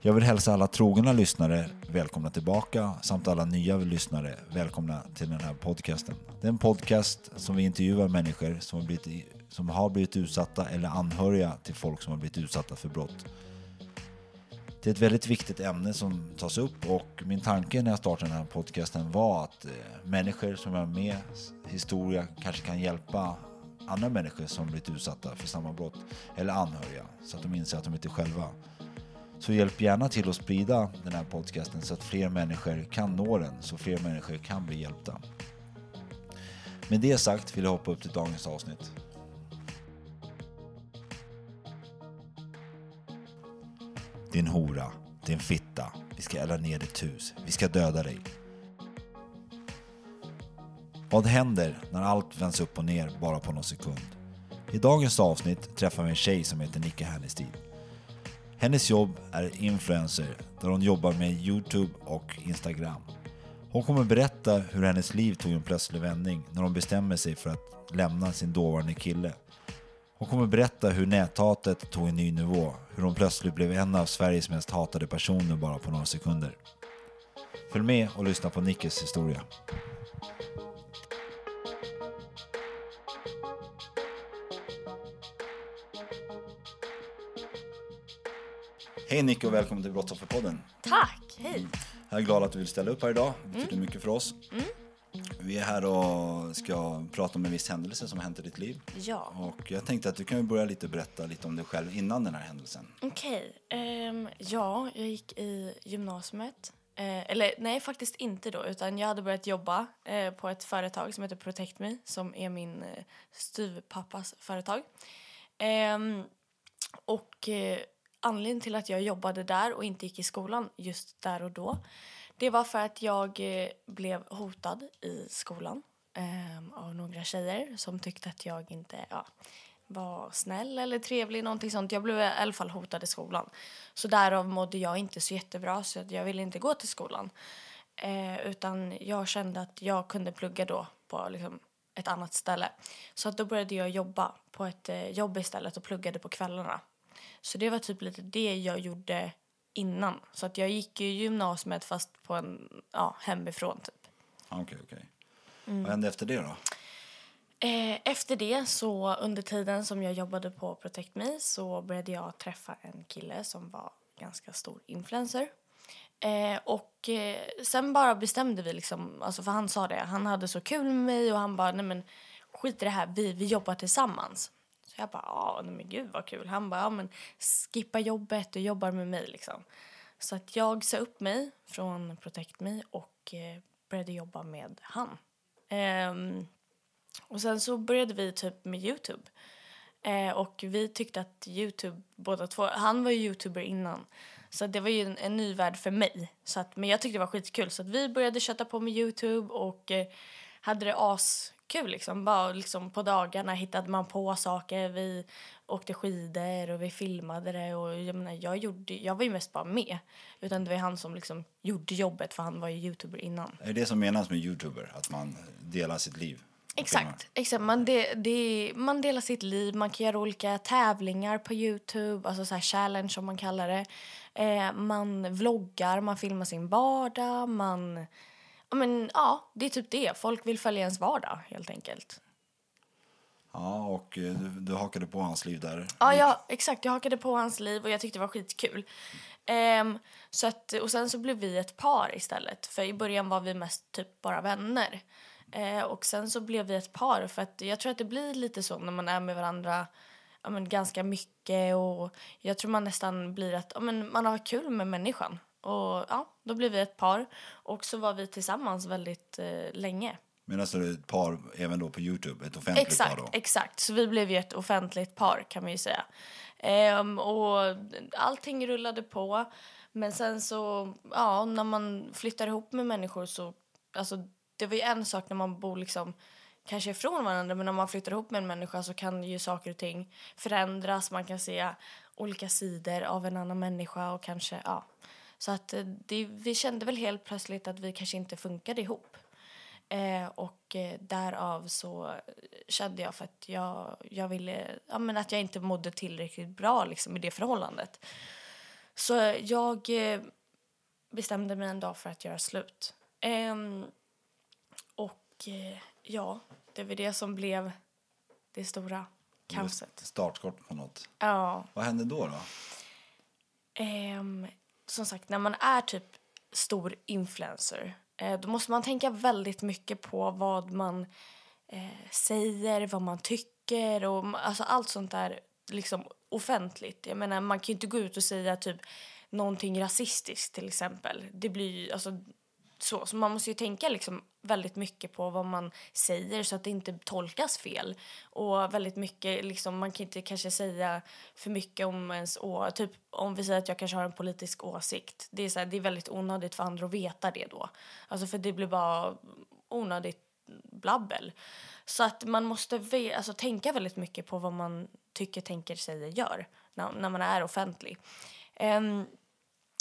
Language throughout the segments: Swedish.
Jag vill hälsa alla trogna lyssnare välkomna tillbaka samt alla nya lyssnare välkomna till den här podcasten. Det är en podcast som vi intervjuar människor som har blivit, som har blivit utsatta eller anhöriga till folk som har blivit utsatta för brott. Det är ett väldigt viktigt ämne som tas upp och min tanke när jag startade den här podcasten var att eh, människor som är med historia kanske kan hjälpa andra människor som blivit utsatta för samma brott eller anhöriga så att de inser att de inte är själva. Så hjälp gärna till att sprida den här podcasten så att fler människor kan nå den, så fler människor kan bli hjälpta. Med det sagt vill jag hoppa upp till dagens avsnitt. Din hora, din fitta, vi ska elda ner ditt hus, vi ska döda dig. Vad händer när allt vänds upp och ner bara på någon sekund? I dagens avsnitt träffar vi en tjej som heter Nicka Hernestid. Hennes jobb är influencer där hon jobbar med Youtube och Instagram. Hon kommer berätta hur hennes liv tog en plötslig vändning när hon bestämmer sig för att lämna sin dåvarande kille. Hon kommer berätta hur näthatet tog en ny nivå, hur hon plötsligt blev en av Sveriges mest hatade personer bara på några sekunder. Följ med och lyssna på Nickes historia. Hej Nick och välkommen till Brottsofferpodden. Tack, hej. Jag är glad att du vill ställa upp här idag. Det betyder mycket för oss. Vi är här och ska prata om en viss händelse som har hänt i ditt liv. Ja. Och jag tänkte att du kan börja lite berätta lite om dig själv innan den här händelsen. Okej. ehm, ja, jag gick i gymnasiet. Eh, eller nej, faktiskt inte då. Utan jag hade börjat jobba eh, på ett företag som heter Protect Me. Som är min eh, styvpappas företag. Ehm, och eh, anledningen till att jag jobbade där och inte gick i skolan just där och då. Det var för att jag eh, blev hotad i skolan eh, av några tjejer som tyckte att jag inte ja, var snäll eller trevlig. Någonting sånt. Jag blev i alla fall hotad i skolan. Så därav mådde jag inte så jättebra så att jag ville inte gå till skolan. Eh, utan jag kände att jag kunde plugga då på liksom, ett annat ställe. Så att då började jag jobba på ett eh, jobb istället och pluggade på kvällarna. Så det var typ lite det jag gjorde innan. Så att jag gick ju gymnasiet fast på en, ja, hemifrån typ. Ah, Okej, okej. Vad hände efter det då? Eh, efter det, så under tiden som jag jobbade på Protect Me så började jag träffa en kille som var ganska stor influencer. Eh, och eh, sen bara bestämde vi liksom, alltså för han sa det, han hade så kul med mig och han bara, nej men skit i det här, vi, vi jobbar tillsammans. Jag bara, ah, ja men gud vad kul. Han bara, ja men skippa jobbet och jobbar med mig liksom. Så att jag sa upp mig från Protect Me och eh, började jobba med han. Ehm, och sen så började vi typ med Youtube. Eh, och vi tyckte att Youtube, båda två, han var ju youtuber innan. Så det var ju en, en ny värld för mig. Så att, men jag tyckte det var skitkul så att vi började köta på med Youtube och eh, hade det askul liksom. Bara liksom på dagarna hittade man på saker. Vi åkte skidor och vi filmade det och jag menar, jag gjorde, jag var ju mest bara med. Utan det var han som liksom gjorde jobbet för han var ju youtuber innan. Är det som menas med youtuber? Att man delar sitt liv? Exakt. exakt. Man, de, de, man delar sitt liv, man kan göra olika tävlingar på Youtube, alltså så här challenge som man kallar det. Eh, man vloggar, man filmar sin vardag, man, men, ja, det är typ det. Folk vill följa ens vardag helt enkelt. Ja, och eh, du, du hakade på hans liv där. Ja, ja, exakt. Jag hakade på hans liv och jag tyckte det var skitkul. Ehm, så att, och sen så blev vi ett par istället. För i början var vi mest typ bara vänner. Eh, och sen så blev vi ett par för att jag tror att det blir lite så när man är med varandra ja, men ganska mycket och jag tror man nästan blir att ja, men man har kul med människan. Och ja, då blev vi ett par och så var vi tillsammans väldigt eh, länge. Men alltså ett par även då på Youtube, ett offentligt Exakt, par då? exakt. Så vi blev ju ett offentligt par kan man ju säga. Ehm, och allting rullade på. Men sen så, ja, när man flyttar ihop med människor så, alltså det var ju en sak när man bor liksom kanske ifrån varandra men när man flyttar ihop med en människa så kan ju saker och ting förändras. Man kan se olika sidor av en annan människa och kanske, ja. Så att eh, det, vi kände väl helt plötsligt att vi kanske inte funkade ihop. Eh, och eh, därav så kände jag för att jag, jag ville, ja men att jag inte mådde tillräckligt bra liksom i det förhållandet. Så jag eh, bestämde mig en dag för att göra slut. Ehm, och eh, ja, det var det som blev det stora kaoset. Startskott på något. Ja. Vad hände då? då? Som sagt, när man är typ stor influencer eh, då måste man tänka väldigt mycket på vad man eh, säger, vad man tycker och alltså allt sånt där liksom offentligt. Jag menar, man kan ju inte gå ut och säga typ någonting rasistiskt till exempel. Det blir ju, alltså så, så man måste ju tänka liksom väldigt mycket på vad man säger så att det inte tolkas fel. Och väldigt mycket, liksom, man kan inte kanske säga för mycket om ens å, typ om vi säger att jag kanske har en politisk åsikt. Det är, så här, det är väldigt onödigt för andra att veta det då. Alltså för det blir bara onödigt blabbel. Så att man måste ve- alltså, tänka väldigt mycket på vad man tycker, tänker, säger, gör när, när man är offentlig. Um,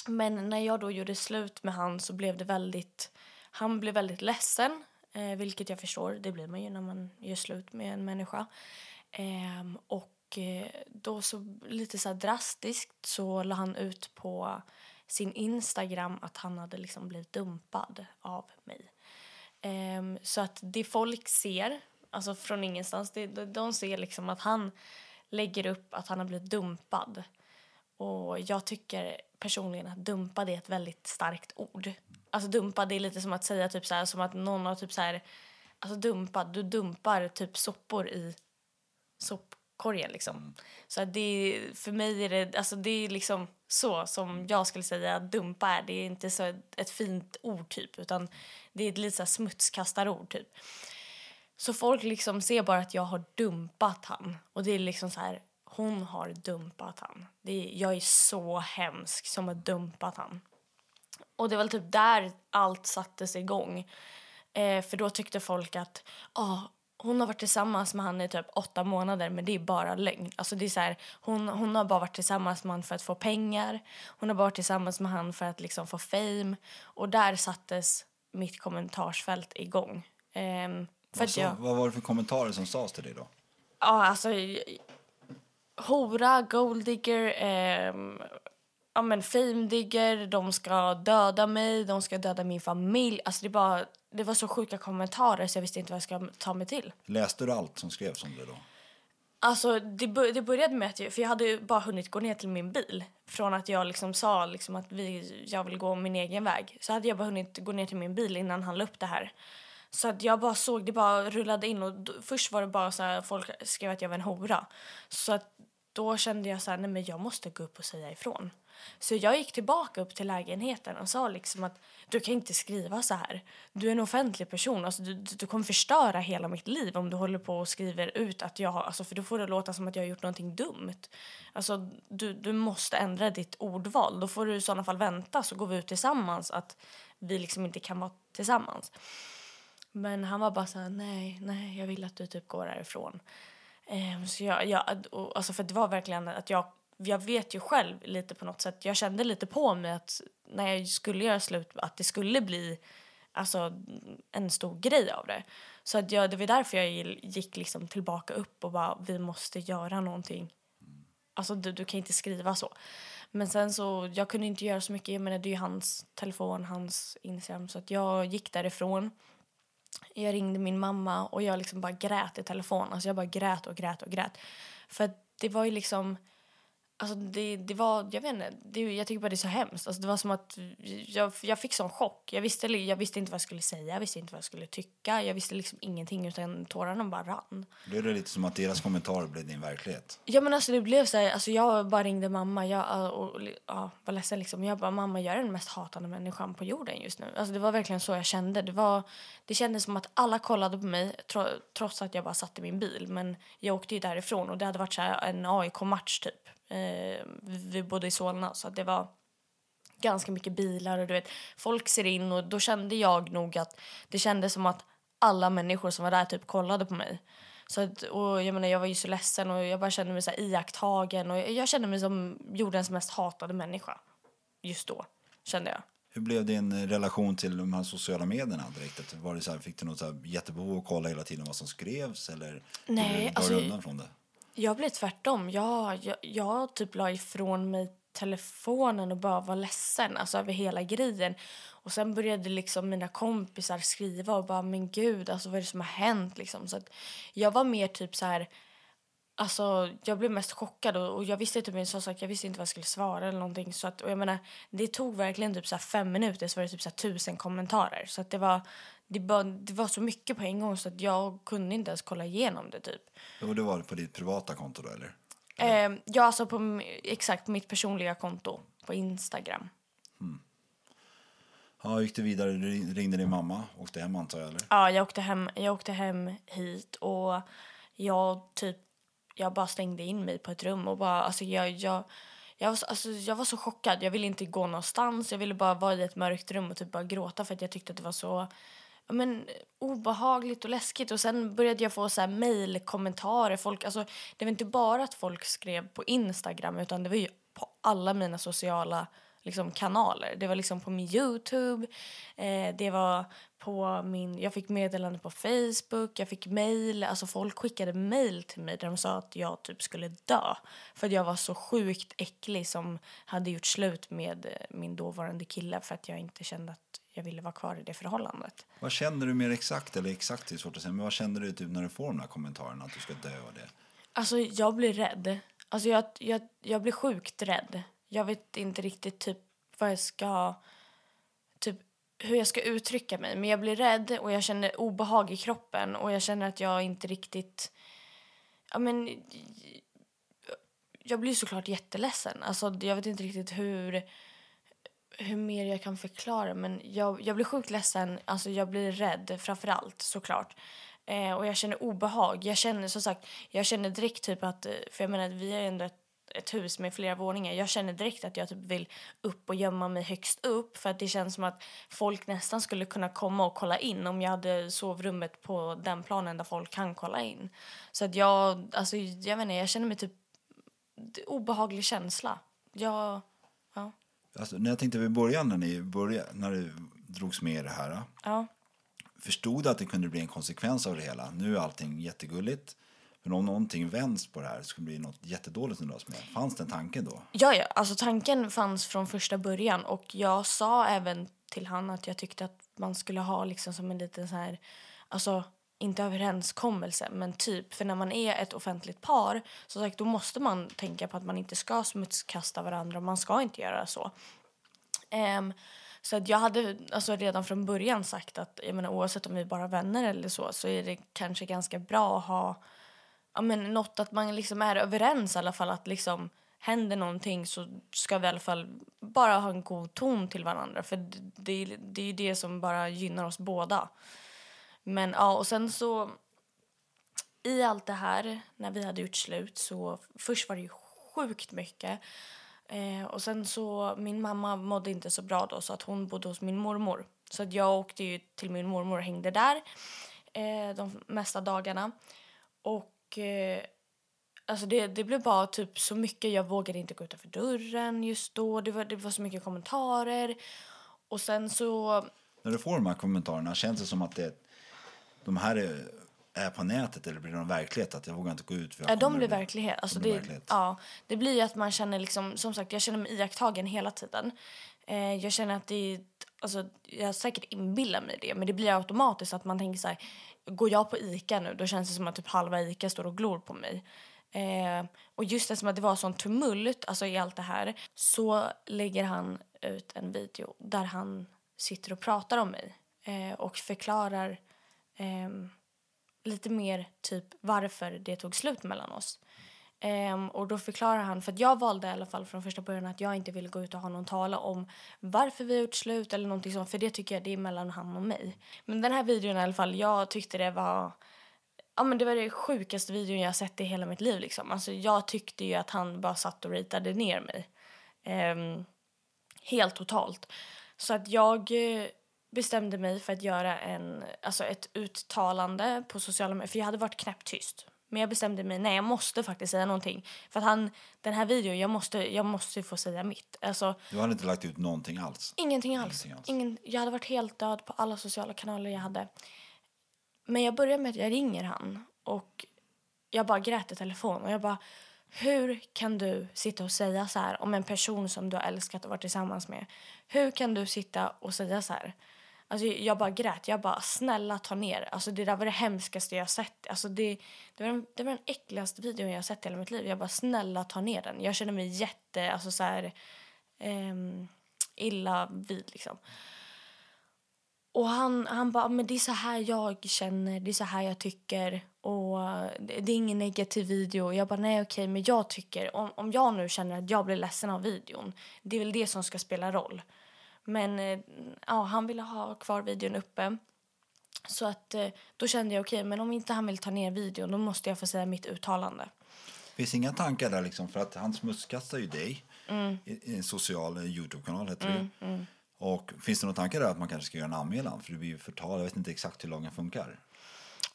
men när jag då gjorde slut med han så blev det väldigt... Han blev väldigt ledsen, eh, vilket jag förstår. Det blir man ju när man gör slut med en människa. Ehm, eh, och då så lite så här drastiskt så la han ut på sin Instagram att han hade liksom blivit dumpad av mig. Ehm, så att det folk ser, alltså från ingenstans, det, de ser liksom att han lägger upp att han har blivit dumpad. Och jag tycker personligen att dumpad är ett väldigt starkt ord. Alltså dumpad är lite som att säga typ så här, som att någon har typ så här, alltså dumpad, du dumpar typ soppor i sopkorgen liksom. Så att det är, för mig är det, alltså det är liksom så som jag skulle säga att dumpa är. Det är inte så ett, ett fint ord typ utan det är ett lite så här smutskastarord typ. Så folk liksom ser bara att jag har dumpat han och det är liksom så här hon har dumpat han. Det är, jag är så hemsk som har dumpat han. Och det var typ där allt sattes igång. Eh, för då tyckte folk att ah, hon har varit tillsammans med han i typ åtta månader men det är bara lögn. Alltså det är så här, hon, hon har bara varit tillsammans med han för att få pengar. Hon har bara varit tillsammans med han för att liksom få fame. Och där sattes mitt kommentarsfält igång. Eh, för Vad, att så, jag, vad var det för kommentarer som sades till dig då? ja alltså hora, golddigger, ehm, ja men famedigger, de ska döda mig, de ska döda min familj. Alltså det, bara, det var så sjuka kommentarer så jag visste inte vad jag skulle ta mig till. Läste du allt som skrevs om det då? Alltså det, det började med att jag, för jag hade bara hunnit gå ner till min bil från att jag liksom sa liksom att vi, jag vill gå min egen väg. Så hade jag bara hunnit gå ner till min bil innan han la upp det här. Så att jag bara såg, det bara rullade in och först var det bara så här, folk skrev att jag var en hora. Så att då kände jag så här, nej men jag måste gå upp och säga ifrån. Så jag gick tillbaka upp till lägenheten och sa liksom att du kan inte skriva så här. Du är en offentlig person, alltså du, du kommer förstöra hela mitt liv om du håller på och skriver ut att jag har, alltså för då får det låta som att jag har gjort någonting dumt. Alltså du, du måste ändra ditt ordval, då får du i sådana fall vänta så går vi ut tillsammans att vi liksom inte kan vara tillsammans. Men han var bara så här, nej, nej, jag vill att du typ går härifrån. Ehm, så jag, jag, alltså för det var verkligen att jag, jag vet ju själv lite på något sätt, jag kände lite på mig att när jag skulle göra slut att det skulle bli alltså, en stor grej av det. Så att jag, det var därför jag gick liksom tillbaka upp och bara, vi måste göra någonting. Alltså du, du kan inte skriva så. Men sen så, jag kunde inte göra så mycket. Jag menar, det är ju hans telefon, hans Instagram. Så att jag gick därifrån. Jag ringde min mamma och jag liksom bara grät i telefon. Alltså jag bara grät och grät och grät. För det var ju liksom Alltså det, det var, jag vet inte, det, jag tycker bara det är så hemskt. Alltså det var som att jag, jag fick sån chock. Jag visste, jag visste inte vad jag skulle säga, jag visste inte vad jag skulle tycka. Jag visste liksom ingenting utan tårarna bara rann. Blev det lite som att deras kommentarer blev din verklighet? Ja men alltså det blev så här, alltså jag bara ringde mamma jag, och, och ja, var ledsen liksom. Jag bara, mamma jag är den mest hatande människan på jorden just nu. Alltså det var verkligen så jag kände. Det, var, det kändes som att alla kollade på mig tro, trots att jag bara satt i min bil. Men jag åkte ju därifrån och det hade varit så en AIK-match typ. Eh, vi bodde i Solna så det var ganska mycket bilar och du vet folk ser in och då kände jag nog att det kändes som att alla människor som var där typ kollade på mig. Så att, och jag menar jag var ju så ledsen och jag bara kände mig så här iakttagen och jag kände mig som jordens mest hatade människa. Just då kände jag. Hur blev din relation till de här sociala medierna direkt? Var det så här, fick du något så här jättebehov att kolla hela tiden vad som skrevs eller Nej, du alltså, undan från det? Jag blev tvärtom. Jag, jag, jag typ la ifrån mig telefonen och bara var ledsen alltså över hela grejen. Och sen började liksom mina kompisar skriva och bara men gud alltså vad är det som har hänt liksom. Så att jag var mer typ så här Alltså, jag blev mest chockad och, och jag visste typ, som sagt, jag visste inte vad jag skulle svara eller någonting. Så att, och jag menar, det tog verkligen typ så fem minuter så var det typ så tusen kommentarer. Så att det var, det, bara, det var så mycket på en gång så att jag kunde inte ens kolla igenom det typ. Och det var på ditt privata konto då eller? Eh, ja, alltså på exakt mitt personliga konto på Instagram. Mm. Ja, gick du vidare? Du ringde din mamma? Åkte hem antar jag eller? Ja, jag åkte hem, jag åkte hem hit och jag typ, jag bara stängde in mig på ett rum och bara, alltså jag, jag jag var, så, alltså, jag var så chockad. Jag ville inte gå någonstans. Jag ville bara vara i ett mörkt rum och typ bara gråta för att jag tyckte att det var så men, obehagligt och läskigt. Och Sen började jag få så här mejlkommentarer. Folk, alltså, det var inte bara att folk skrev på Instagram utan det var ju på alla mina sociala liksom, kanaler. Det var liksom på min Youtube, eh, det var på min... Jag fick meddelande på Facebook, jag fick mejl. Alltså folk skickade mejl till mig där de sa att jag typ skulle dö. För att jag var så sjukt äcklig som hade gjort slut med eh, min dåvarande kille för att jag inte kände att jag ville vara kvar i det förhållandet. Vad känner du mer exakt, eller exakt är svårt att säga, men vad känner du typ när du får de här kommentarerna att du ska dö och det? Alltså jag blir rädd. Alltså jag, jag, jag blir sjukt rädd. Jag vet inte riktigt typ vad jag ska, typ hur jag ska uttrycka mig. Men jag blir rädd och jag känner obehag i kroppen och jag känner att jag inte riktigt, ja men jag blir såklart jätteledsen. Alltså jag vet inte riktigt hur hur mer jag kan förklara men jag, jag blir sjukt ledsen, alltså jag blir rädd framför allt såklart. Eh, och jag känner obehag. Jag känner som sagt, jag känner direkt typ att, eh, för jag menar vi är ändå ett, ett hus med flera våningar. Jag känner direkt att jag typ vill upp och gömma mig högst upp för att det känns som att folk nästan skulle kunna komma och kolla in om jag hade sovrummet på den planen där folk kan kolla in. Så att jag, alltså jag vet inte, jag känner mig typ obehaglig känsla. Jag, ja. Alltså, när jag tänkte vid början när, ni började, när du drogs med i det här. Ja. Förstod du att det kunde bli en konsekvens av det hela? Nu är allting jättegulligt. Men om någonting vänds på det här skulle det bli något jättedåligt som dras med. Fanns den tanken då? Ja, ja, alltså tanken fanns från första början och jag sa även till han att jag tyckte att man skulle ha liksom som en liten så här, alltså inte överenskommelse, men typ. För när man är ett offentligt par så sagt, då måste man tänka på att man inte ska smutskasta varandra och man ska inte göra så. Um, så att jag hade alltså, redan från början sagt att jag menar, oavsett om vi bara är vänner eller så så är det kanske ganska bra att ha ja, men, något att man liksom är överens i alla fall att liksom händer någonting så ska vi i alla fall bara ha en god ton till varandra för det, det, är ju det som bara gynnar oss båda. Men ja, och sen så i allt det här när vi hade gjort slut så först var det ju sjukt mycket. Eh, och sen så min mamma mådde inte så bra då så att hon bodde hos min mormor. Så att jag åkte ju till min mormor och hängde där eh, de mesta dagarna. Och eh, alltså det, det blev bara typ så mycket. Jag vågade inte gå utanför dörren just då. Det var, det var så mycket kommentarer. Och sen så... När du får de här kommentarerna, känns det som att det de här är är på nätet eller blir de verklighet? Att jag vågar inte gå ut för jag Ja, de blir bli- verklighet. Alltså de blir det, verklighet. Ja, det blir att man känner liksom, som sagt, jag känner mig iakttagen hela tiden. Eh, jag känner att det är, alltså, jag säkert inbillar mig det, men det blir automatiskt att man tänker så här, går jag på Ica nu, då känns det som att typ halva Ica står och glor på mig. Eh, och just eftersom att det var sån tumult alltså i allt det här så lägger han ut en video där han sitter och pratar om mig eh, och förklarar eh, lite mer typ varför det tog slut mellan oss. Um, och då förklarar han, för att jag valde i alla fall från första början att jag inte ville gå ut och ha någon tala om varför vi har gjort slut eller någonting sånt, för det tycker jag det är mellan han och mig. Men den här videon i alla fall, jag tyckte det var Ja men det var det sjukaste videon jag sett i hela mitt liv liksom. Alltså jag tyckte ju att han bara satt och ritade ner mig. Um, helt totalt. Så att jag eh, bestämde mig för att göra en, alltså ett uttalande på sociala medier. För jag hade varit knäpptyst. Men jag bestämde mig, nej jag måste faktiskt säga någonting. För att han, den här videon, jag måste, jag måste få säga mitt. Alltså Du hade inte lagt ut någonting alls? ingenting alls. Ingenting alls. Ingen, jag hade varit helt död på alla sociala kanaler jag hade. Men jag börjar med att jag ringer han och jag bara grät i telefon och jag bara hur kan du sitta och säga så här om en person som du har älskat och varit tillsammans med? Hur kan du sitta och säga så här? Alltså jag bara grät. Jag bara snälla ta ner. Alltså det där var det hemskaste jag sett. Alltså det, det, var den, det var den äckligaste videon jag sett i hela mitt liv. Jag bara snälla ta ner den. Jag känner mig jätte, alltså så här um, illa vid liksom. Och han, han bara, men det är så här jag känner, det är så här jag tycker. Och det, det är ingen negativ video. Jag bara, nej okej, men jag tycker, om, om jag nu känner att jag blir ledsen av videon, det är väl det som ska spela roll. Men eh, ja, han ville ha kvar videon uppe. Så att eh, då kände jag, okej, men om inte han vill ta ner videon, då måste jag få säga mitt uttalande. Finns inga tankar där liksom? För att han smutskastar ju dig Mm. i, en social eh, Youtube-kanal heter det ju. Och finns det några tankar där att man kanske ska göra en anmälan? För det blir ju förtal. Jag vet inte exakt hur lagen funkar.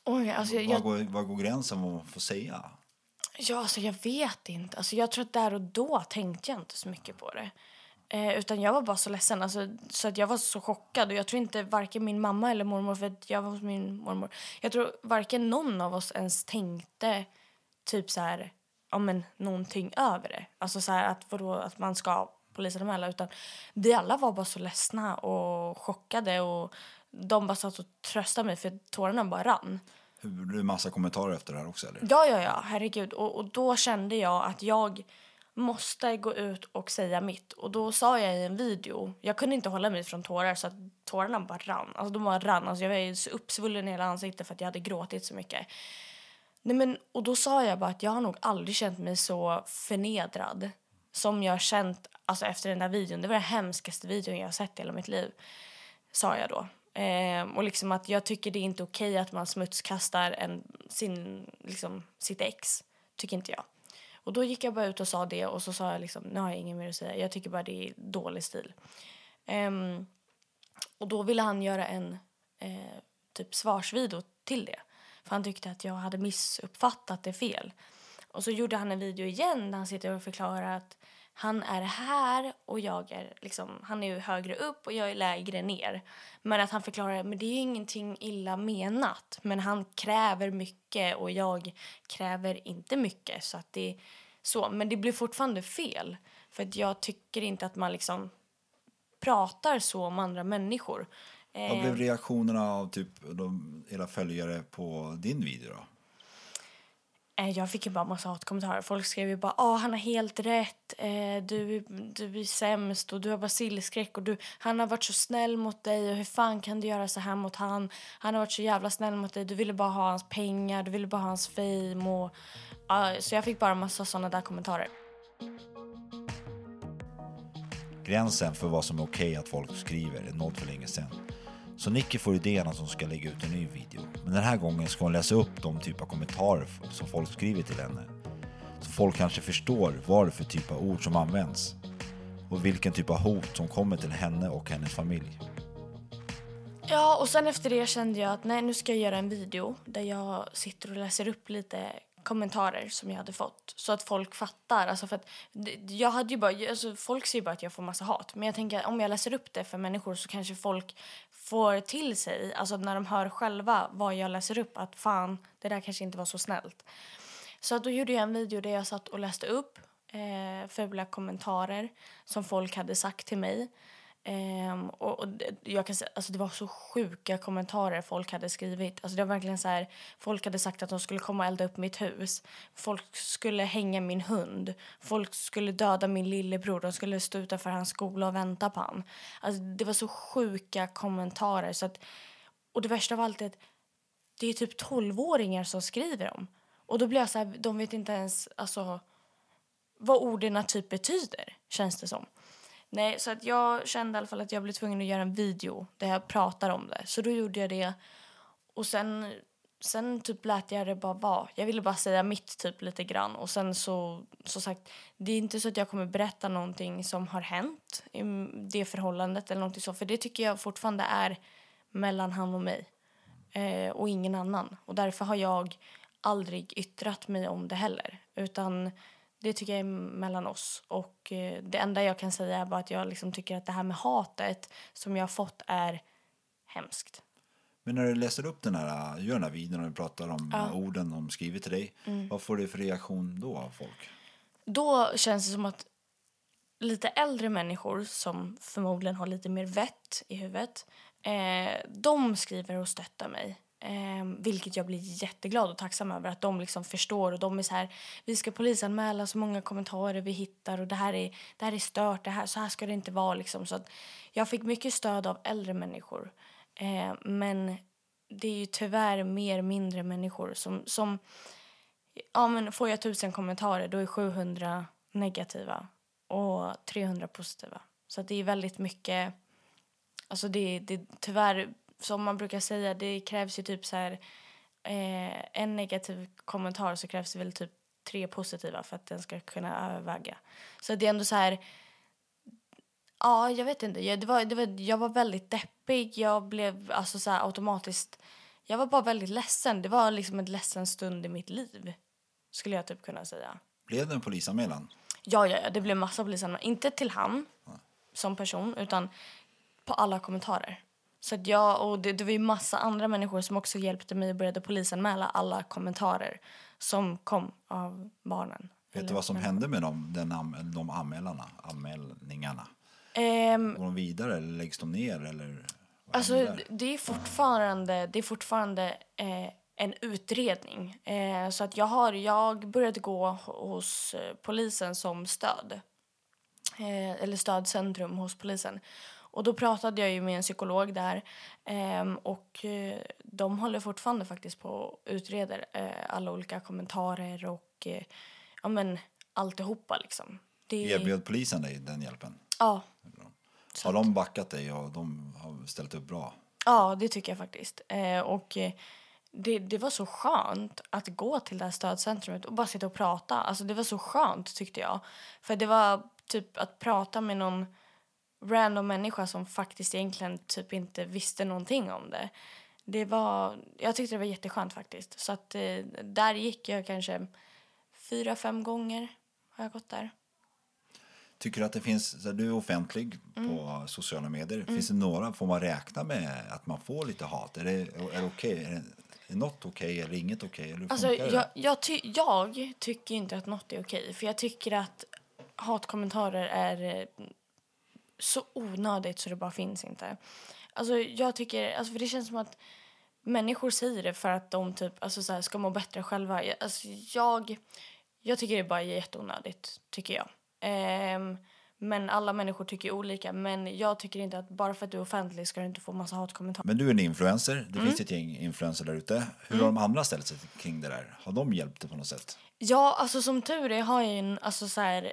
Oj, alltså, jag, Var, går, var går gränsen vad man får säga? Ja, alltså jag vet inte. Alltså jag tror att där och då tänkte jag inte så mycket på det. Eh, utan jag var bara så ledsen. Alltså, så att jag var så chockad. Och jag tror inte varken min mamma eller mormor, för jag var hos min mormor. Jag tror varken någon av oss ens tänkte typ så här, ja men någonting över det. Alltså så här att vadå, att man ska polisanmäla. Utan vi alla var bara så ledsna och chockade. Och de bara satt och tröstade mig för tårarna bara rann. Det blir massa kommentarer efter det här också eller? Ja, ja, ja, herregud. Och, och då kände jag att jag måste gå ut och säga mitt. Och då sa jag i en video, jag kunde inte hålla mig från tårar så att tårarna bara rann. Alltså de bara rann. Alltså jag var ju så uppsvullen i hela ansiktet för att jag hade gråtit så mycket. Nej, men, och då sa jag bara att jag har nog aldrig känt mig så förnedrad som jag har känt alltså, efter den där videon. Det var den hemskaste videon jag har sett i hela mitt liv, sa jag då. Ehm, och liksom att jag tycker det är inte okej att man smutskastar en, sin, liksom, sitt ex. Tycker inte jag. Och då gick jag bara ut och sa det och så sa jag liksom, nu har jag inget mer att säga. Jag tycker bara det är dålig stil. Um, och då ville han göra en eh, typ svarsvideo till det. För han tyckte att jag hade missuppfattat det fel. Och så gjorde han en video igen där han sitter och förklarar att han är här och jag är liksom, han är ju högre upp och jag är lägre ner. Men att han förklarar, men det är ingenting illa menat. Men han kräver mycket och jag kräver inte mycket. Så att det så. Men det blir fortfarande fel. För att jag tycker inte att man liksom pratar så om andra människor. Vad Eh, blev reaktionerna av typ de, era följare på din video då? Eh, Jag fick ju bara massa hatkommentarer. Folk skrev ju bara ah, han har helt rätt, eh, du, du är sämst och du har basilskräck och du, han har varit så snäll mot dig och hur fan kan du göra så här mot han? Han har varit så jävla snäll mot dig, du ville bara ha hans pengar, du ville bara ha hans fame och ja, så jag fick bara massa sådana där kommentarer. Gränsen för vad som är okej okay att folk skriver är nådd för länge sedan. Så Nicky får idén att hon ska lägga ut en ny video. Men den här gången ska hon läsa upp de typ av kommentarer som folk skriver till henne. Så folk kanske förstår vad det är för typ av ord som används. Och vilken typ av hot som kommer till henne och hennes familj. Ja, och sen efter det kände jag att nej, nu ska jag göra en video där jag sitter och läser upp lite kommentarer som jag hade fått så att folk fattar. Alltså för att jag hade ju bara, alltså folk ser ju bara att jag får massa hat. Men jag tänker om jag läser upp det för människor så kanske folk får till sig, alltså när de hör själva vad jag läser upp, att fan, det där kanske inte var så snällt. Så att då gjorde jag en video där jag satt och läste upp eh, fula kommentarer som folk hade sagt till mig. Um, och, och jag kan säga, alltså det var så sjuka kommentarer folk hade skrivit. Alltså det var verkligen så här, folk hade sagt att de skulle komma och elda upp mitt hus. Folk skulle hänga min hund. Folk skulle döda min lillebror. De skulle stå utanför hans skola och vänta på honom. Alltså det var så sjuka kommentarer. Så att, och det värsta av allt är att det är typ tolvåringar som skriver dem. Och då blir jag så här, de vet inte ens alltså, vad orden typ betyder, känns det som. Nej, så att jag kände i alla fall att jag blev tvungen att göra en video där jag pratar om det. Så då gjorde jag det. Och sen, sen typ lät jag det bara vara. Jag ville bara säga mitt typ lite grann. Och sen så, så sagt, det är inte så att jag kommer berätta någonting som har hänt i det förhållandet eller någonting så. För det tycker jag fortfarande är mellan han och mig. Eh, och ingen annan. Och därför har jag aldrig yttrat mig om det heller. Utan det tycker jag är mellan oss. Och eh, det enda jag kan säga är bara att jag liksom tycker att det här med hatet som jag har fått är hemskt. Men när du läser upp den här, gör den här videon och pratar om eh, orden de skriver till dig, Mm. vad får du för reaktion då av folk? Då känns det som att lite äldre människor som förmodligen har lite mer vett i huvudet, eh, de skriver och stöttar mig. Eh, vilket jag blir jätteglad och tacksam över att de liksom förstår och de är så här, vi ska polisanmäla så många kommentarer vi hittar och det här är, det här är stört, det här, så här ska det inte vara liksom. Så att jag fick mycket stöd av äldre människor. Eh, men det är ju tyvärr mer mindre människor som, som ja, men får jag tusen kommentarer då är 700 negativa och 300 positiva. Så att det är väldigt mycket... Alltså det, det tyvärr, som man brukar säga, det krävs ju typ så här... Eh, en negativ kommentar så krävs det väl typ tre positiva för att den ska kunna överväga. Så det är ändå så här... Ja, jag vet inte. Jag, det var, det var, jag var väldigt deppig. Jag blev alltså så här automatiskt... Jag var bara väldigt ledsen. Det var liksom en ledsen stund i mitt liv, skulle jag typ kunna säga. Blev det en polisanmälan? Ja, ja, ja det blev massa polisanmälningar. Inte till han som person, utan på alla kommentarer. Så att jag, och det, det var ju massa andra människor som också hjälpte mig och började polisanmäla alla kommentarer som kom av barnen. Vet du vad som hände med dem, den, de anmälarna, anmälningarna? Ehm, Går de vidare eller läggs de ner? Eller Alltså, det är fortfarande, det är fortfarande eh, en utredning. Eh, så att jag, har, jag började gå hos eh, polisen som stöd. Eh, eller stödcentrum hos polisen. Och då pratade jag ju med en psykolog där. ehm, och eh, de håller fortfarande faktiskt på och utreder eh, alla olika kommentarer och eh, ja men alltihopa liksom. Det Erbjöd polisen dig den hjälpen? ja, Har de backat dig och de har ställt upp bra? Ja, det tycker jag faktiskt. Eh, och eh, det, det var så skönt att gå till det här stödcentrumet och bara sitta och prata. Alltså det var så skönt tyckte jag. För det var typ att prata med någon random människa som faktiskt egentligen typ inte visste någonting om det. Det var, jag tyckte det var jätteskönt faktiskt. Så att eh, där gick jag kanske fyra, fem gånger har jag gått där. Tycker du att det finns, du är offentlig Mm. på sociala medier. Finns det några, får man räkna med att man får lite hat? Är det, är det okej? Är, det, är något okej eller inget okej? Hur Alltså, jag, jag, ty, jag tycker inte att något är okej. För jag tycker att hatkommentarer är eh, så onödigt så det bara finns inte. Alltså, jag tycker, alltså, för det känns som att människor säger det för att de typ, alltså, så här, ska må bättre själva. Jag- Alltså, jag, jag tycker det bara är jätteonödigt, tycker jag. Ehm, men alla människor tycker olika. Men jag tycker inte att bara för att du är offentlig ska du inte få massa hatkommentarer. Men du är en influencer. Det Mm. finns ett gäng influencer där ute. Hur har de andra ställt sig kring det där? Har de hjälpt dig på något sätt? Ja, alltså som tur är har jag ju en, alltså så här,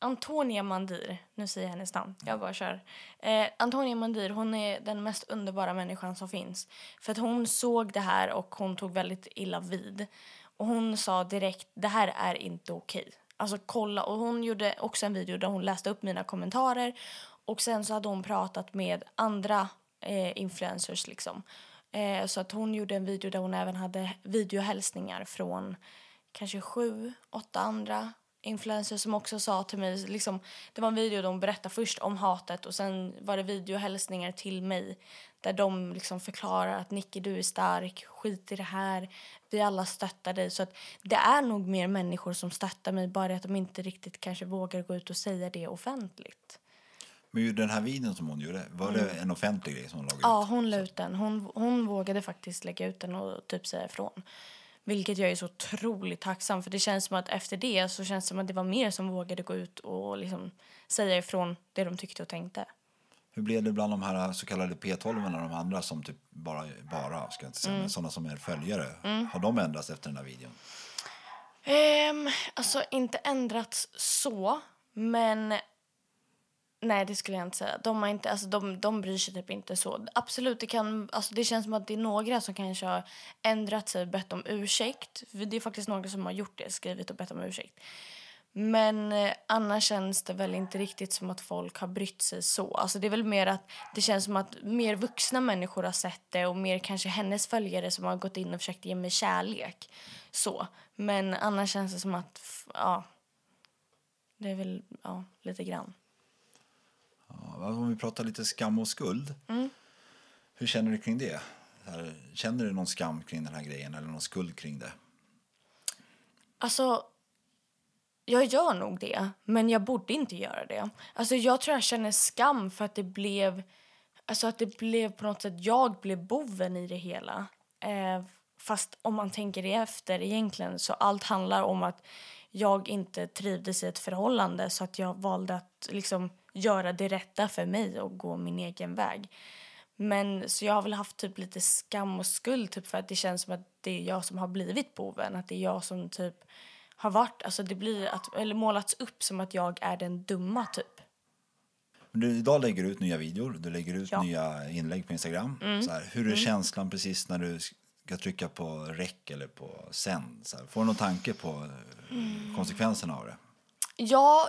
Antonia Mandir, nu säger jag hennes namn, jag bara kör. Eh, Antonia Mandir, hon är den mest underbara människan som finns. För att hon såg det här och hon tog väldigt illa vid. Och hon sa direkt, det här är inte okej. Alltså kolla, och hon gjorde också en video där hon läste upp mina kommentarer. Och sen så hade hon pratat med andra eh, influencers liksom. Eh, så att hon gjorde en video där hon även hade videohälsningar från kanske sju, åtta andra influencers som också sa till mig, liksom, det var en video där de berättade först om hatet och sen var det videohälsningar till mig där de liksom förklarar att Nicky du är stark, skit i det här, vi alla stöttar dig. Så att det är nog mer människor som stöttar mig, bara att de inte riktigt kanske vågar gå ut och säga det offentligt. Men den här videon som hon gjorde, var det en offentlig grej som hon lagade Ja, ut? hon la ut den. Hon, hon vågade faktiskt lägga ut den och typ säga ifrån. Vilket jag är så otroligt tacksam för. Det känns som att efter det så känns det som att det var mer som vågade gå ut och liksom säga ifrån det de tyckte och tänkte. Hur blev det bland de här så kallade P12 och de andra som typ bara, bara ska inte säga, Mm. men sådana som är följare? Har de ändrats efter den här videon? Ehm, alltså inte ändrats så, men nej det skulle jag inte säga. De, har inte, alltså, de, de bryr sig typ inte så. Absolut, det, kan, alltså, det känns som att det är några som kanske har ändrat sig och bett om ursäkt. Det är faktiskt några som har gjort det, skrivit och bett om ursäkt. Men eh, annars känns det väl inte riktigt som att folk har brytt sig så. Alltså det är väl mer att det känns som att mer vuxna människor har sett det och mer kanske hennes följare som har gått in och försökt ge mig kärlek. Så. Men annars känns det som att, f- ja, det är väl, ja, lite grann. Om vi pratar lite skam och skuld. Mm. Hur känner du kring det? Känner du någon skam kring den här grejen eller någon skuld kring det? Alltså, jag gör nog det, men jag borde inte göra det. Alltså, jag tror jag känner skam för att det blev... Alltså att det blev på något sätt, jag blev boven i det hela. Eh, fast om man tänker det efter egentligen så allt handlar om att jag inte trivdes i ett förhållande så att jag valde att liksom göra det rätta för mig och gå min egen väg. Men så jag har väl haft typ lite skam och skuld typ för att det känns som att det är jag som har blivit boven. Att det är jag som typ har varit, alltså det blir att, eller målats upp som att jag är den dumma typ. Men du, idag lägger du ut nya videor, du lägger ut Ja. nya inlägg på Instagram. Mm. Så här, hur är känslan precis när du ska trycka på rec eller på sänd? Så här, får du någon tanke på Mm. konsekvenserna av det? Ja,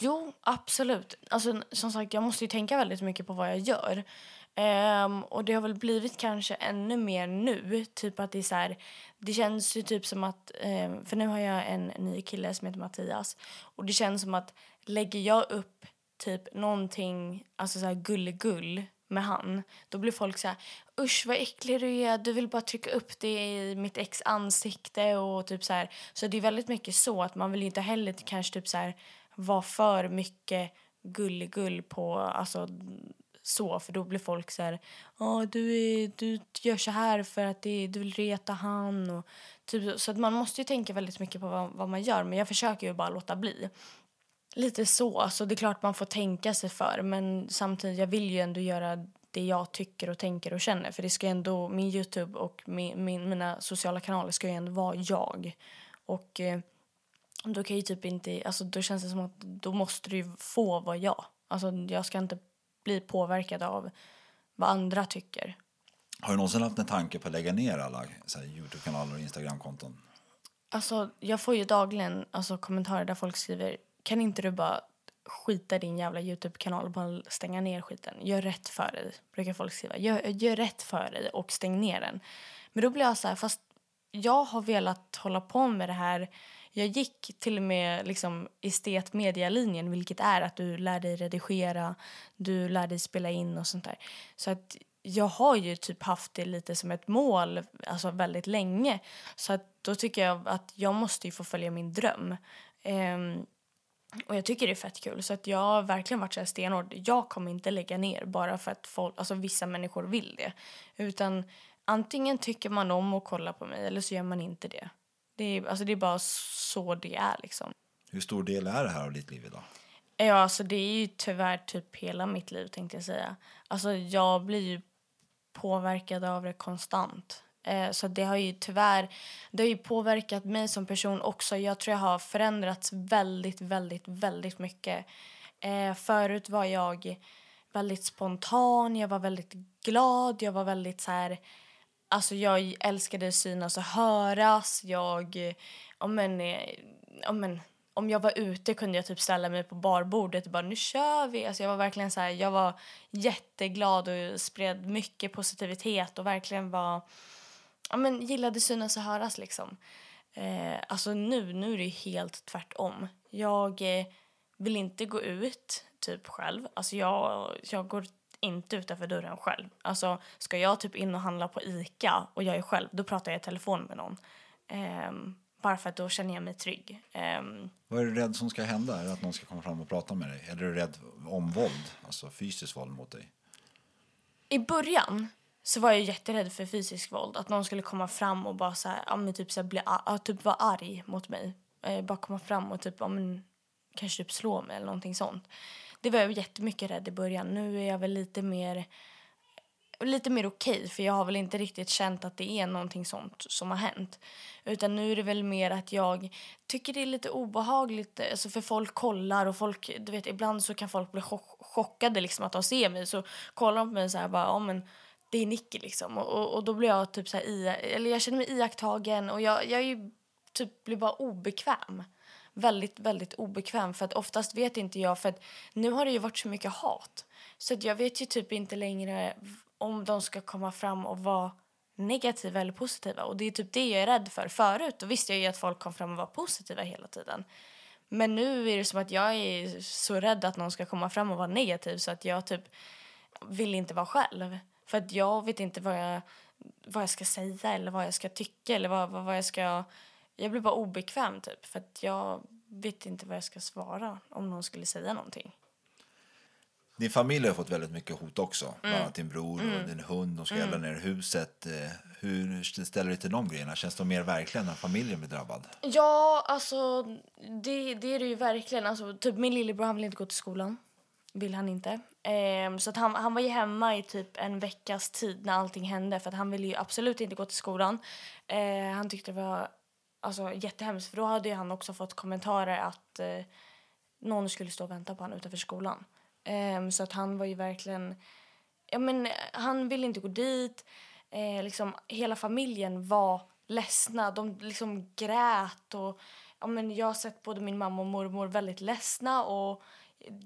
Jo, absolut. Alltså, som sagt, jag måste ju tänka väldigt mycket på vad jag gör. Um, och det har väl blivit kanske ännu mer nu. Typ att det är så här, det känns ju typ som att, um, för nu har jag en ny kille som heter Mattias. Och det känns som att lägger jag upp typ någonting, alltså så här gulligull med han, då blir folk så här, usch vad äcklig du är, du vill bara trycka upp det i mitt ex ansikte och typ så här. Så det är väldigt mycket så att man vill inte heller kanske typ så här vara för mycket gulligull på, alltså så, för då blir folk så här, ja du, är, du gör så här för att det, du vill reta han och typ, så att man måste ju tänka väldigt mycket på vad, vad man gör, men jag försöker ju bara låta bli. Lite så, så det är klart man får tänka sig för, men samtidigt, jag vill ju ändå göra det jag tycker och tänker och känner, för det ska ändå, min Youtube och min, min, mina sociala kanaler ska ju ändå vara jag. Och eh, då kan ju typ inte, alltså då känns det som att då måste du få vara jag. Alltså jag ska inte bli påverkad av vad andra tycker. Har du någonsin haft en tanke på att lägga ner alla Youtube-kanaler och Instagram-konton? Alltså jag får ju dagligen alltså, kommentarer där folk skriver kan inte du bara skita din jävla Youtube-kanal och bara stänga ner skiten. Gör rätt för dig, brukar folk skriva. Gör, gör rätt för dig och stäng ner den. Men då blir jag så här, fast jag har velat hålla på med det här. Jag gick till och med liksom estet-media-linjen, vilket är att du lär dig redigera, du lär dig spela in och sånt där. Så att jag har ju typ haft det lite som ett mål alltså väldigt länge. Så att då tycker jag att jag måste ju få följa min dröm. Um, och jag tycker det är fett kul. Så att jag har verkligen varit så här stenhård. Jag kommer inte lägga ner bara för att folk, alltså vissa människor vill det. Utan antingen tycker man om att kolla på mig eller så gör man inte det. Det är, alltså det är bara så det är liksom. Hur stor del är det här av ditt liv idag? Ja, alltså det är ju tyvärr typ hela mitt liv tänkte jag säga. Alltså jag blir ju påverkad av det konstant. Eh, så det har ju tyvärr det har ju påverkat mig som person också. Jag tror jag har förändrats väldigt, väldigt, väldigt mycket. Eh, förut var jag väldigt spontan, jag var väldigt glad, jag var väldigt så här... Alltså jag älskade synas och höras. Jag, om, en, om, eh, en, om jag var ute kunde jag typ ställa mig på barbordet och bara nu kör vi. Alltså jag var verkligen så här, jag var jätteglad och spred mycket positivitet och verkligen var, ja men gillade synas och höras liksom. Eh, alltså nu, nu är det helt tvärtom. Jag eh, vill inte gå ut typ själv. Alltså jag, jag går inte utanför dörren själv. Alltså ska jag typ in och handla på Ica och jag är själv, då pratar jag i telefon med någon. Um, bara för att då känner jag mig trygg. Um, Vad är du rädd som ska hända? Är det att någon ska komma fram och prata med dig? Eller är du rädd om våld, alltså fysiskt våld mot dig? I början så var jag jätterädd för fysiskt våld. Att någon skulle komma fram och bara så här, ja, men typ, så här, bli, ja, typ vara arg mot mig. Eh, bara komma fram och typ, ja, men, kanske typ slå mig eller någonting sånt. Det var jag jättemycket rädd i början. Nu är jag väl lite mer lite mer okej okay, för jag har väl inte riktigt känt att det är någonting sånt som har hänt. Utan nu är det väl mer att jag tycker det är lite obehagligt alltså för folk kollar och folk, du vet ibland så kan folk bli chock chockade liksom att de ser mig så kollar de på mig så här bara, ja men det är Nicky liksom och, och, och, då blir jag typ så här i, eller jag känner mig iakttagen och jag, jag är ju, typ blir bara obekväm väldigt, väldigt obekväm för att oftast vet inte jag för att nu har det ju varit så mycket hat så att jag vet ju typ inte längre om de ska komma fram och vara negativa eller positiva och det är typ det jag är rädd för. Förut då visste jag ju att folk kom fram och var positiva hela tiden. Men nu är det som att jag är så rädd att någon ska komma fram och vara negativ så att jag typ vill inte vara själv. För att jag vet inte vad jag, vad jag ska säga eller vad jag ska tycka eller vad, vad, vad jag ska jag blir bara obekväm typ för att jag vet inte vad jag ska svara om någon skulle säga någonting. Din familj har fått väldigt mycket hot också. Mm. Bland annat din bror mm. och din hund. De ska mm. elda ner huset. Eh, hur ställer du dig till de grejerna? Känns de mer verkligen när familjen blir drabbad? Ja, alltså det, det är det ju verkligen. Alltså, typ min lillebror han vill inte gå till skolan. Vill han inte. Eh, så att han, han var ju hemma i typ en veckas tid när allting hände. För att han ville ju absolut inte gå till skolan. Eh, han tyckte det var alltså, jättehemskt för då hade han också fått kommentarer att eh, någon skulle stå och vänta på honom utanför skolan. Um, så att han var ju verkligen, ja men eh, han ville inte gå dit. Eh, liksom hela familjen var ledsna, de liksom grät och ja men jag har sett både min mamma och mormor väldigt ledsna och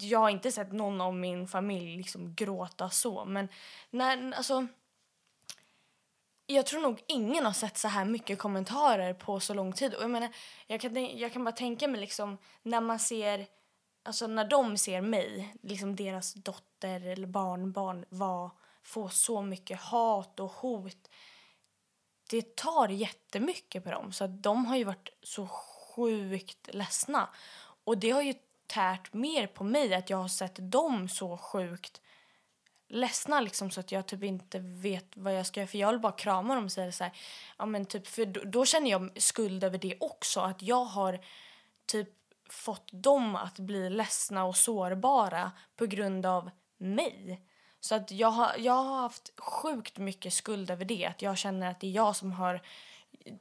jag har inte sett någon av min familj liksom gråta så men när, alltså jag tror nog ingen har sett så här mycket kommentarer på så lång tid. Och jag, menar, jag, kan, jag kan bara tänka mig liksom, när man ser, alltså när de ser mig, liksom deras dotter eller barnbarn var, få så mycket hat och hot. Det tar jättemycket på dem. Så de har ju varit så sjukt ledsna. Och det har ju tärt mer på mig att jag har sett dem så sjukt ledsna liksom så att jag typ inte vet vad jag ska göra för jag vill bara krama dem och säga så här, ja men typ för då, då, känner jag skuld över det också att jag har typ fått dem att bli ledsna och sårbara på grund av mig. Så att jag har, jag har haft sjukt mycket skuld över det att jag känner att det är jag som har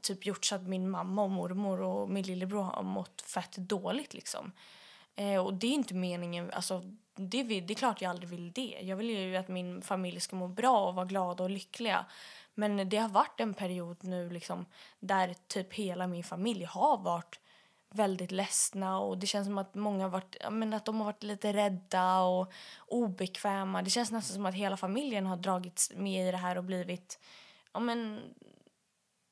typ gjort så att min mamma och mormor och min lillebror har mått fett dåligt liksom. Eh, och det är inte meningen, alltså det, vill, det är klart jag aldrig vill det. Jag vill ju att min familj ska må bra och vara glada och lyckliga. Men det har varit en period nu liksom där typ hela min familj har varit väldigt ledsna och det känns som att många har varit, men att de har varit lite rädda och obekväma. Det känns nästan som att hela familjen har dragits med i det här och blivit ja, men,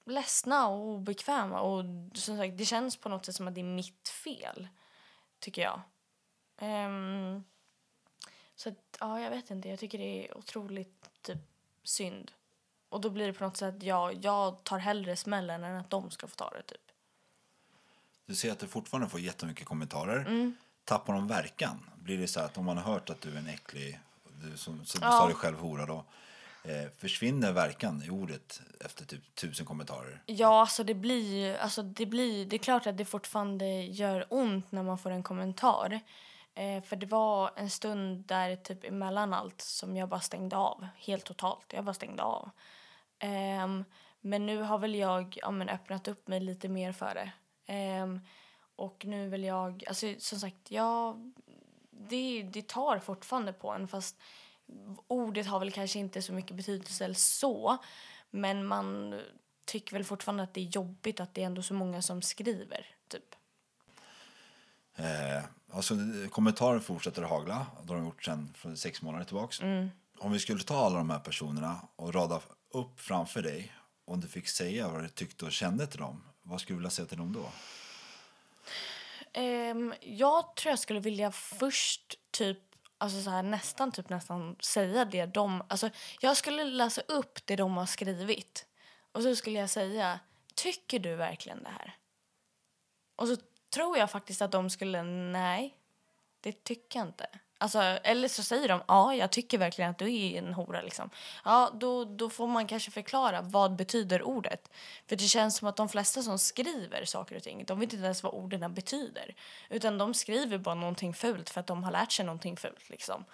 ledsna och obekväma. Och som sagt, det känns på något sätt som att det är mitt fel, tycker jag. Um, så att, ja, jag vet inte. Jag tycker det är otroligt typ synd. Och då blir det på något sätt, ja, jag tar hellre smällen än att de ska få ta det typ. Du ser att du fortfarande får jättemycket kommentarer. Mm. Tappar de verkan? Blir det så att om man har hört att du är en äcklig, du, som, som ja. du sa dig själv hora då. Eh, försvinner verkan i ordet efter typ tusen kommentarer? Ja, alltså det blir ju, alltså det blir, det är klart att det fortfarande gör ont när man får en kommentar. Eh, för det var en stund där typ emellan allt som jag bara stängde av helt totalt. Jag bara stängde av. Eh, men nu har väl jag ja, men öppnat upp mig lite mer för det. Ehm, och nu vill jag, alltså som sagt, ja, det, det tar fortfarande på en fast ordet har väl kanske inte så mycket betydelse eller så. Men man tycker väl fortfarande att det är jobbigt att det är ändå så många som skriver, typ. Eh, alltså, kommentarer fortsätter att hagla. Det har de gjort sedan för sex månader tillbaks. Om vi skulle ta alla de här personerna och rada upp framför dig om du fick säga vad du tyckte och kände till dem, vad skulle du vilja säga till dem då? Ehm, jag tror jag skulle vilja först typ Alltså så här, nästan typ nästan säga det de... Alltså, jag skulle läsa upp det de har skrivit. Och så skulle jag säga, tycker du verkligen det här? Och så tror jag faktiskt att de skulle, nej, det tycker jag inte. Alltså, eller så säger de, ja, jag tycker verkligen att du är en hora. Liksom. Ja, då, då får man kanske förklara vad betyder ordet. För det känns som att de flesta som skriver saker och ting, de vet inte ens vad orden betyder. Utan de skriver bara någonting fult för att de har lärt sig någonting fult. Liksom.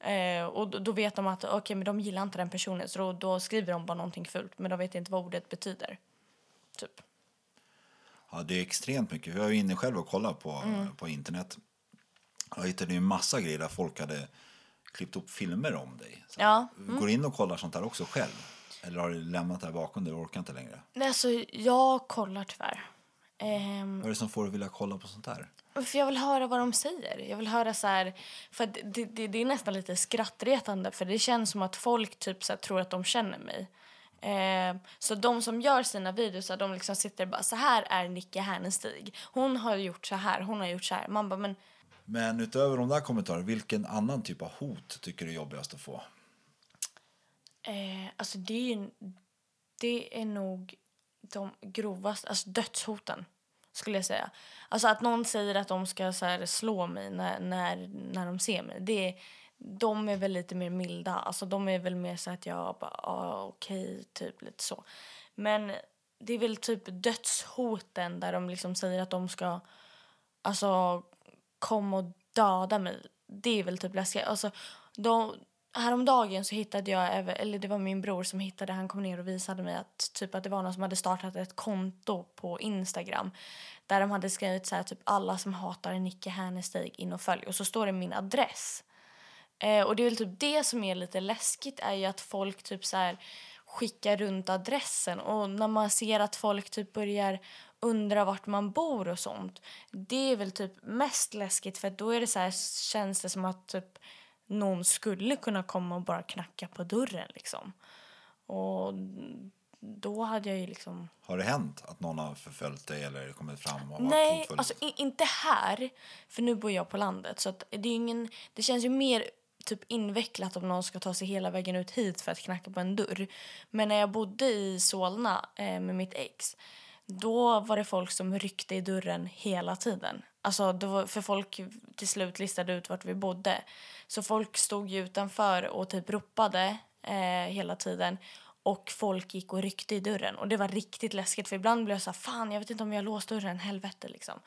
Eh, och då, då vet de att okay, men de gillar inte den personen så då, då skriver de bara någonting fult men de vet inte vad ordet betyder. Typ. Ja, det är extremt mycket. Jag var inne själv och kollade på, på internet. Jag hittade ju en massa grejer där folk hade klippt upp filmer om dig. Så Ja, Går in och kollar sånt här också själv? Eller har du lämnat det här bakom dig och orkar inte längre? Nej, alltså, jag kollar tyvärr. Ehm, Vad är det som får dig vilja kolla på sånt här? För jag vill höra vad de säger. Jag vill höra så här, för det, det, det är nästan lite skrattretande för det känns som att folk typ så här, tror att de känner mig. Eh, så de som gör sina videos, de liksom sitter bara så här är Nicke Härnestig. Hon har gjort så här, hon har gjort så här. Man bara, men men utöver de där kommentarerna, vilken annan typ av hot tycker du är jobbigast att få? eh, alltså det är ju, det är nog de grovaste, alltså dödshoten skulle jag säga. Alltså att någon säger att de ska så här, slå mig när, när, när de ser mig. Det är, de är väl lite mer milda. Alltså de är väl mer så att jag bara, ah, okej, typ lite så. Men det är väl typ dödshoten där de liksom säger att de ska alltså kom och döda mig. Det är väl typ läskigt. Alltså, de, häromdagen så hittade jag, eller det var min bror som hittade, han kom ner och visade mig att, typ, att det var någon som hade startat ett konto på Instagram där de hade skrivit så här, typ alla som hatar Nicke Härnestig in och följ och så står det min adress. Eh, och det är väl typ det som är lite läskigt är ju att folk typ så här skickar runt adressen och när man ser att folk typ börjar undra vart man bor och sånt. Det är väl typ mest läskigt för då är det så här, känns det som att typ någon skulle kunna komma och bara knacka på dörren liksom. Och då hade jag ju liksom Har det hänt att någon har förföljt dig eller kommit fram och varit Nej, hotfull? alltså inte här. För nu bor jag på landet. Så det, är ingen, det känns ju mer typ invecklat om någon ska ta sig hela vägen ut hit för att knacka på en dörr. Men när jag bodde i Solna eh, med mitt ex då var det folk som ryckte i dörren hela tiden. Alltså, då, för folk till slut listade ut vart vi bodde. Så folk stod ju utanför och typ ropade eh, hela tiden. Och folk gick och ryckte i dörren. Och det var riktigt läskigt för ibland blev jag så här, fan jag vet inte om jag låst dörren, helvete liksom.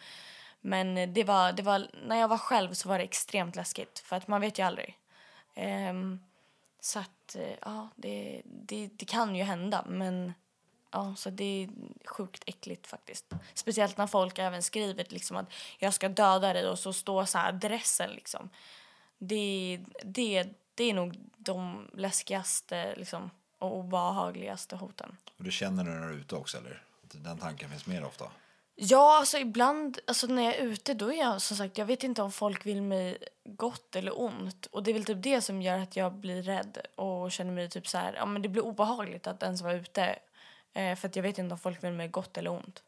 Men det var, det var, när jag var själv så var det extremt läskigt för att man vet ju aldrig. Ehm, så att, eh, ja, det, det, det kan ju hända men ja, så det är sjukt äckligt faktiskt. Speciellt när folk även skriver liksom att jag ska döda dig och så står så här adressen liksom. Det, det, det är nog de läskigaste liksom, och obehagligaste hoten. Och du känner det när du är ute också eller? Den tanken finns mer ofta? Ja, alltså ibland alltså när jag är ute då är jag som sagt, jag vet inte om folk vill mig gott eller ont. Och det är väl typ det som gör att jag blir rädd och känner mig typ så här, ja men det blir obehagligt att ens vara ute. Eh, för att jag vet inte om folk vill mig gott eller ont.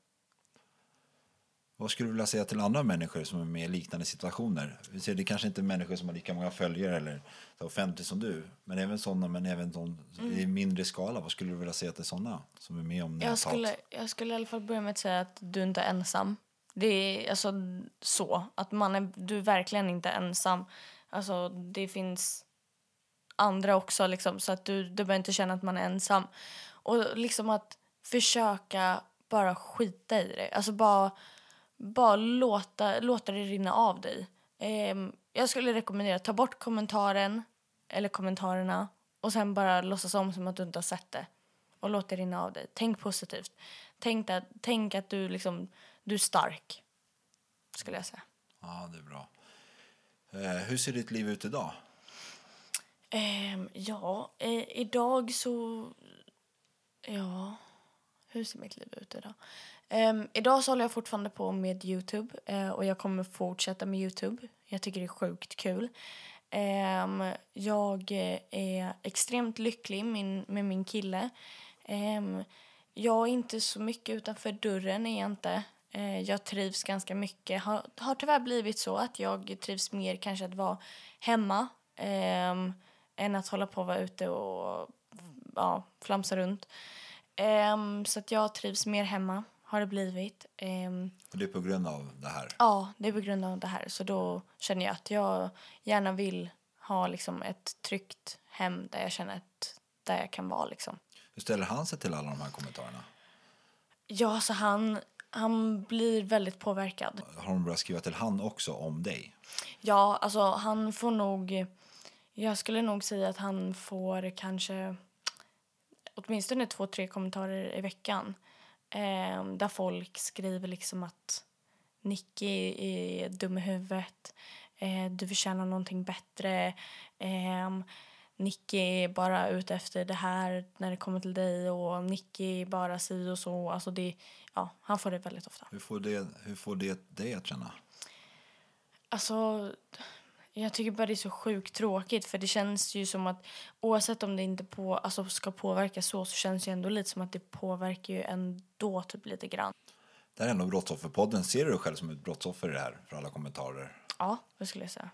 Vad skulle du vilja säga till andra människor som är med i liknande situationer? Vi ser, det kanske inte är människor som har lika många följare eller så offentligt som du, men även sådana, men även sån, i mindre skala. Vad skulle du vilja säga till sådana som är med om Jag skulle, jag skulle i alla fall börja med att säga att du inte är ensam. Det är alltså så, att man är, du är verkligen inte ensam. Alltså det finns andra också liksom, så att du, du behöver inte känna att man är ensam. Och liksom att försöka bara skita i det. Alltså bara, bara låta, låta det rinna av dig. Ehm, jag skulle rekommendera ta bort kommentaren eller kommentarerna och sen bara låtsas om som att du inte har sett det och låt det rinna av dig. Tänk positivt. Tänk att, tänk att du, liksom, du är stark, skulle jag säga. Ja, det är bra. Eh, hur ser ditt liv ut idag? Ehm, ja, eh, idag så... Ja, hur ser mitt liv ut idag? Um, idag så håller jag fortfarande på med Youtube uh, och jag kommer fortsätta med Youtube. Jag tycker det är sjukt kul. Um, jag eh, är extremt lycklig min, med min kille. Um, jag är inte så mycket utanför dörren är jag inte. Eh, jag trivs ganska mycket. Har, har tyvärr blivit så att jag trivs mer kanske att vara hemma än att hålla på och vara ute och ja, flamsa runt. Ehm, så att jag trivs mer hemma, har det blivit. Ehm, Och det är på grund av det här. ja, det är på grund av det här. Så då känner jag att jag gärna vill ha liksom ett tryggt hem där jag känner att där jag kan vara liksom. Hur ställer han sig till alla de här kommentarerna? Ja, så han, han blir väldigt påverkad. Har de börjat skriva till han också om dig? Ja, alltså han får nog... Jag skulle nog säga att han får kanske åtminstone två, tre kommentarer i veckan eh, där folk skriver liksom att Nicky är dum i huvudet, eh, du förtjänar någonting bättre, eh, Nicky är bara ute efter det här när det kommer till dig och Nicky är bara si och så. Alltså det, ja, han får det väldigt ofta. Hur får det, hur får det dig att känna? Alltså, jag tycker bara det är så sjukt tråkigt för det känns ju som att oavsett om det inte på, alltså ska påverka så så känns det ändå lite som att det påverkar ju ändå typ lite grann. Det här är ändå Brottsofferpodden. Ser du dig själv som ett brottsoffer i det här för alla kommentarer? Ja, det skulle jag säga.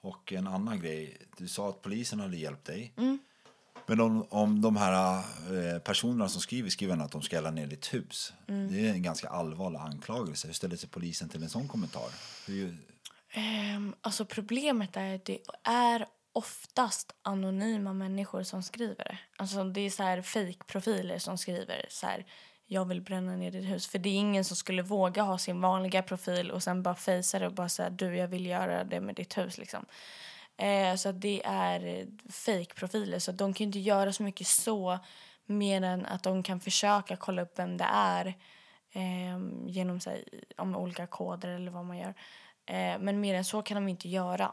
Och en annan grej, du sa att polisen hade hjälpt dig. Men om, om de här eh, personerna som skriver skriver att de ska elda ner ditt hus. Det är en ganska allvarlig anklagelse. Hur ställer sig polisen till en sån kommentar? Hur, Um, alltså problemet är att det är oftast anonyma människor som skriver det. Alltså det är så här fake-profiler som skriver så här jag vill bränna ner ditt hus. För det är ingen som skulle våga ha sin vanliga profil och sen bara fejsa det och bara säga du jag vill göra det med ditt hus liksom. Eh, så det är fake-profiler så de kan inte göra så mycket så mer än att de kan försöka kolla upp vem det är eh, genom sig, om olika koder eller vad man gör. Eh, men mer än så kan de inte göra.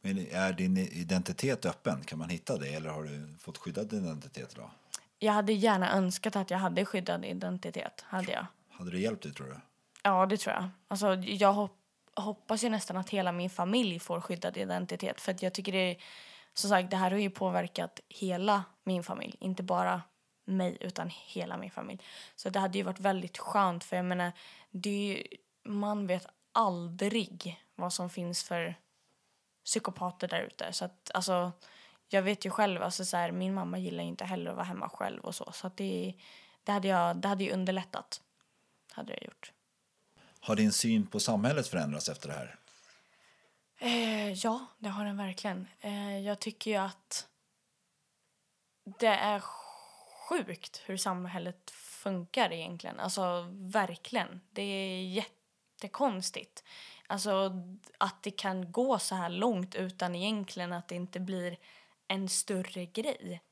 men är din identitet öppen? Kan man hitta det? Eller har du fått skyddad identitet idag? Jag hade gärna önskat att jag hade skyddad identitet. Hade jag. Hade det hjälpt dig tror du? Ja, det tror jag. Alltså, jag hop hoppas ju nästan att hela min familj får skyddad identitet. För att jag tycker det är, som sagt, det här har ju påverkat hela min familj. Inte bara mig, utan hela min familj. Så det hade ju varit väldigt skönt, för jag menar, det ju, man vet aldrig vad som finns för psykopater där ute. Så att, alltså, jag vet ju själv, alltså, så här, min mamma gillar inte heller att vara hemma själv och så. Så att det, det, hade jag, det hade ju underlättat. Hade det gjort. Har din syn på samhället förändrats efter det här? Eh, ja, det har den verkligen. Eh, jag tycker ju att det är sjukt hur samhället funkar egentligen. Alltså verkligen. Det är jättekonstigt. Alltså att det kan gå så här långt utan egentligen att det inte blir en större grej.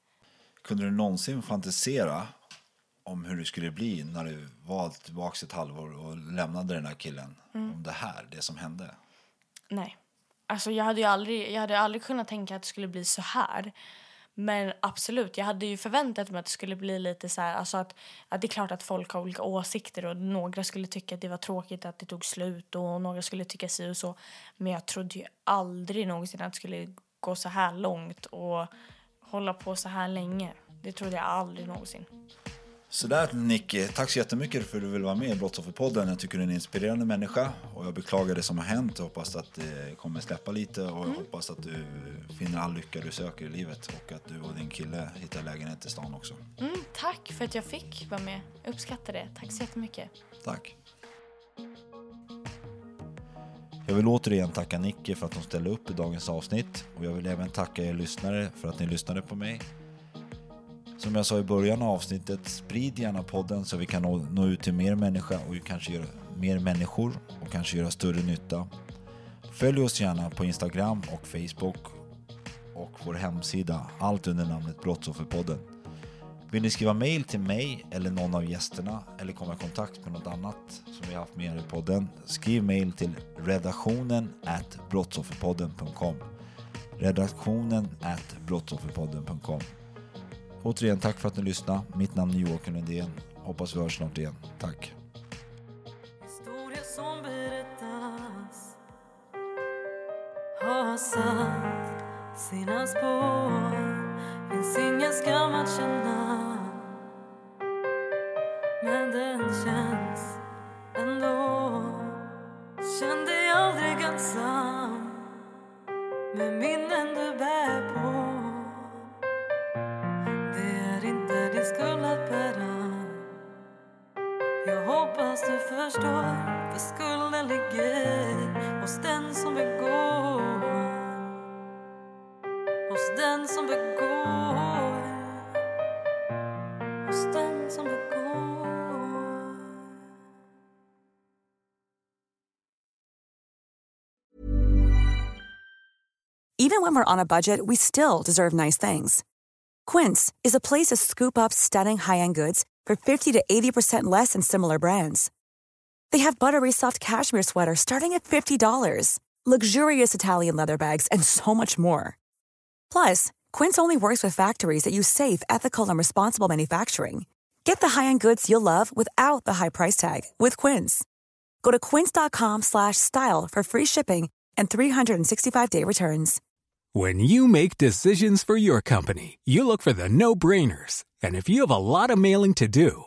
Kunde du någonsin fantisera om hur det skulle bli när du var tillbaka ett halvår och lämnade den här killen? Om det här, det som hände? Nej. Alltså jag hade aldrig, jag hade aldrig kunnat tänka att det skulle bli så här. Men absolut, jag hade ju förväntat mig att det skulle bli lite så här, alltså att, att det är klart att folk har olika åsikter och några skulle tycka att det var tråkigt att det tog slut och några skulle tycka si och så. Men jag trodde ju aldrig någonsin att det skulle gå så här långt och hålla på så här länge. Det trodde jag aldrig någonsin. Sådär Nicky, tack så jättemycket för att du vill vara med i Brottsofferpodden. Jag tycker du är en inspirerande människa och jag beklagar det som har hänt. Jag hoppas att det kommer släppa lite och jag hoppas att du finner all lycka du söker i livet och att du och din kille hittar lägenhet i stan också. Mm, tack för att jag fick vara med. Jag uppskattar det. Tack så jättemycket. Tack. Jag vill återigen tacka Nicky för att hon ställde upp i dagens avsnitt och jag vill även tacka er lyssnare för att ni lyssnade på mig. Som jag sa i början av avsnittet, sprid gärna podden så vi kan nå, nå ut till mer människa och kanske göra mer människor och kanske göra större nytta. Följ oss gärna på Instagram och Facebook och vår hemsida, allt under namnet Brottsofferpodden. Vill ni skriva mail till mig eller någon av gästerna eller komma i kontakt med något annat som vi haft med er i podden, skriv mail till redaktionen at brottsofferpodden.com redaktionen at brottsofferpodden.com Återigen tack för att ni lyssnade. Mitt namn är Joakim Lundén. Hoppas vi hörs snart igen. Tack! Historia som berättas har satt sina spår Finns ingen skam att känna Men den känns ändå Känn dig aldrig ensam med minnen du bär förstår, för skulden ligger hos den som begår. Hos den som begår. Hos den som begår. Even when we're on a budget, we still deserve nice things. Quince is a place to scoop up stunning high-end goods for 50 to 80% less than similar brands. They have buttery soft cashmere sweaters starting at $50, luxurious Italian leather bags, and so much more. Plus, Quince only works with factories that use safe, ethical, and responsible manufacturing. Get the high-end goods you'll love without the high price tag with Quince. Go to quince.com slash style for free shipping and 365-day returns. When you make decisions for your company, you look for the no brainers. And if you have a lot of mailing to do,